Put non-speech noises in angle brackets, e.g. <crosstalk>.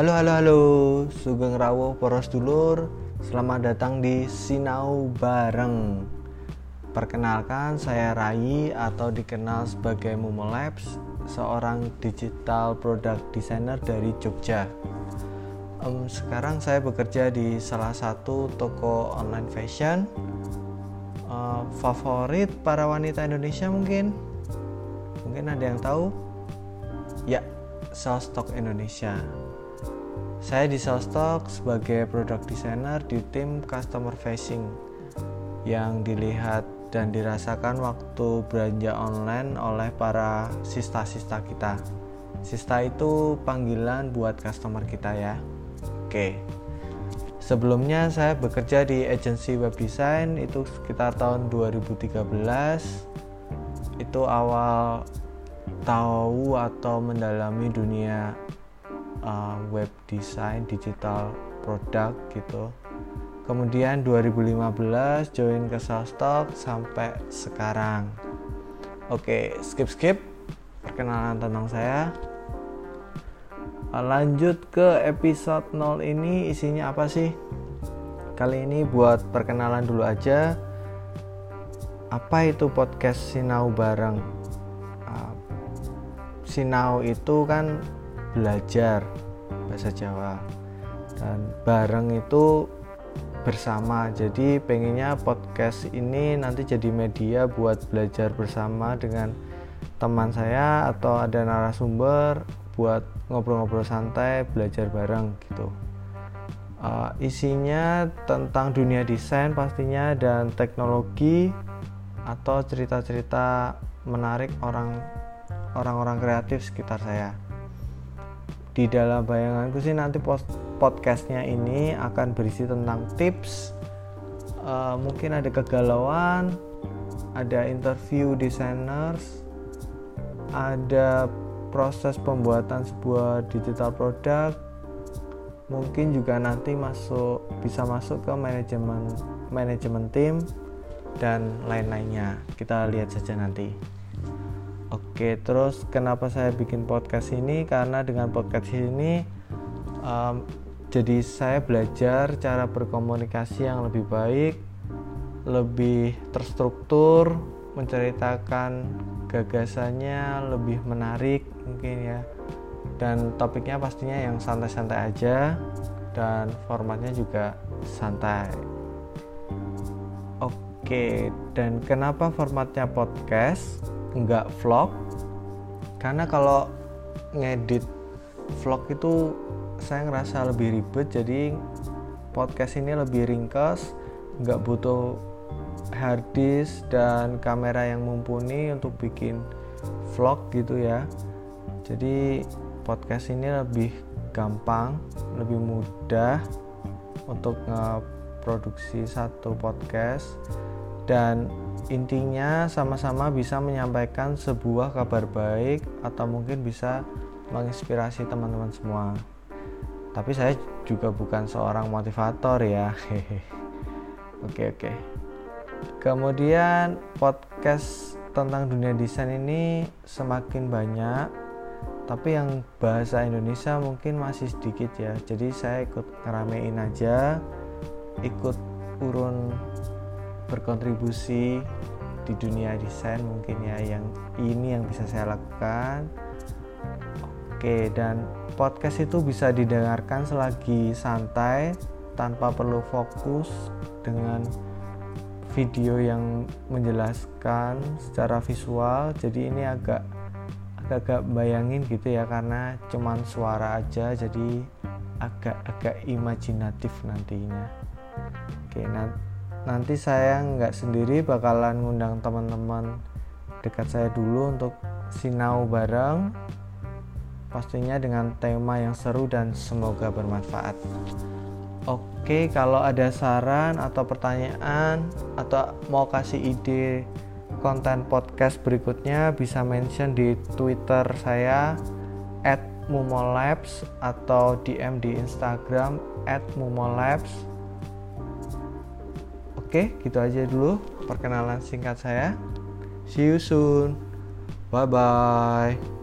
Halo halo halo, Sugeng Rawo Poros Dulur. Selamat datang di Sinau Bareng. Perkenalkan saya Rai atau dikenal sebagai Mumo Labs Seorang digital product designer dari Jogja. Um, Sekarang saya bekerja di salah satu toko online fashion. Uh, Favorit para wanita Indonesia mungkin? Mungkin ada yang tahu? Ya, Salstock Indonesia saya di Salstock sebagai product designer di tim customer facing yang dilihat dan dirasakan waktu belanja online oleh para sista-sista kita. Sista itu panggilan buat customer kita ya. Oke. Sebelumnya saya bekerja di agensi web design itu sekitar tahun 2013. Itu awal tahu atau mendalami dunia uh, web design digital produk gitu. Kemudian 2015 join ke Salstock sampai sekarang. Oke skip skip perkenalan tentang saya. Lanjut ke episode 0 ini isinya apa sih? Kali ini buat perkenalan dulu aja. Apa itu podcast Sinau bareng? Uh, Sinau itu kan belajar bahasa Jawa. Dan bareng itu bersama. Jadi pengennya podcast ini nanti jadi media buat belajar bersama dengan teman saya atau ada narasumber buat ngobrol-ngobrol santai belajar bareng gitu. Uh, isinya tentang dunia desain pastinya dan teknologi atau cerita-cerita menarik orang orang-orang kreatif sekitar saya di dalam bayanganku sih nanti podcastnya ini akan berisi tentang tips uh, mungkin ada kegalauan ada interview designers ada proses pembuatan sebuah digital product mungkin juga nanti masuk bisa masuk ke manajemen manajemen tim dan lain-lainnya. Kita lihat saja nanti Oke, terus kenapa saya bikin podcast ini? Karena dengan podcast ini um, jadi saya belajar cara berkomunikasi yang lebih baik, lebih terstruktur, menceritakan gagasannya lebih menarik mungkin ya. Dan topiknya pastinya yang santai-santai aja dan formatnya juga santai. Oke, dan kenapa formatnya podcast? Nggak vlog karena kalau ngedit vlog itu saya ngerasa lebih ribet jadi podcast ini lebih ringkas nggak butuh hard disk dan kamera yang mumpuni untuk bikin vlog gitu ya. Jadi podcast ini lebih gampang lebih mudah untuk ngeproduksi satu podcast dan intinya sama-sama bisa menyampaikan sebuah kabar baik atau mungkin bisa menginspirasi teman-teman semua. Tapi saya juga bukan seorang motivator ya. <laughs> Oke oke. Kemudian podcast tentang dunia desain ini semakin banyak tapi yang bahasa Indonesia mungkin masih sedikit ya. Jadi saya ikut ngeramein aja ikut urun berkontribusi di dunia desain mungkin ya yang ini yang bisa saya lakukan. Oke dan podcast itu bisa didengarkan selagi santai tanpa perlu fokus dengan video yang menjelaskan secara visual. Jadi ini agak agak bayangin gitu ya karena cuman suara aja jadi agak-agak imajinatif nantinya. Oke nanti nanti saya nggak sendiri bakalan ngundang teman-teman dekat saya dulu untuk sinau bareng pastinya dengan tema yang seru dan semoga bermanfaat. Oke kalau ada saran atau pertanyaan atau mau kasih ide konten podcast berikutnya bisa mention di twitter saya mumolabs atau DM di Instagram mumolabs Oke, gitu aja dulu perkenalan singkat saya. See you soon. Bye bye.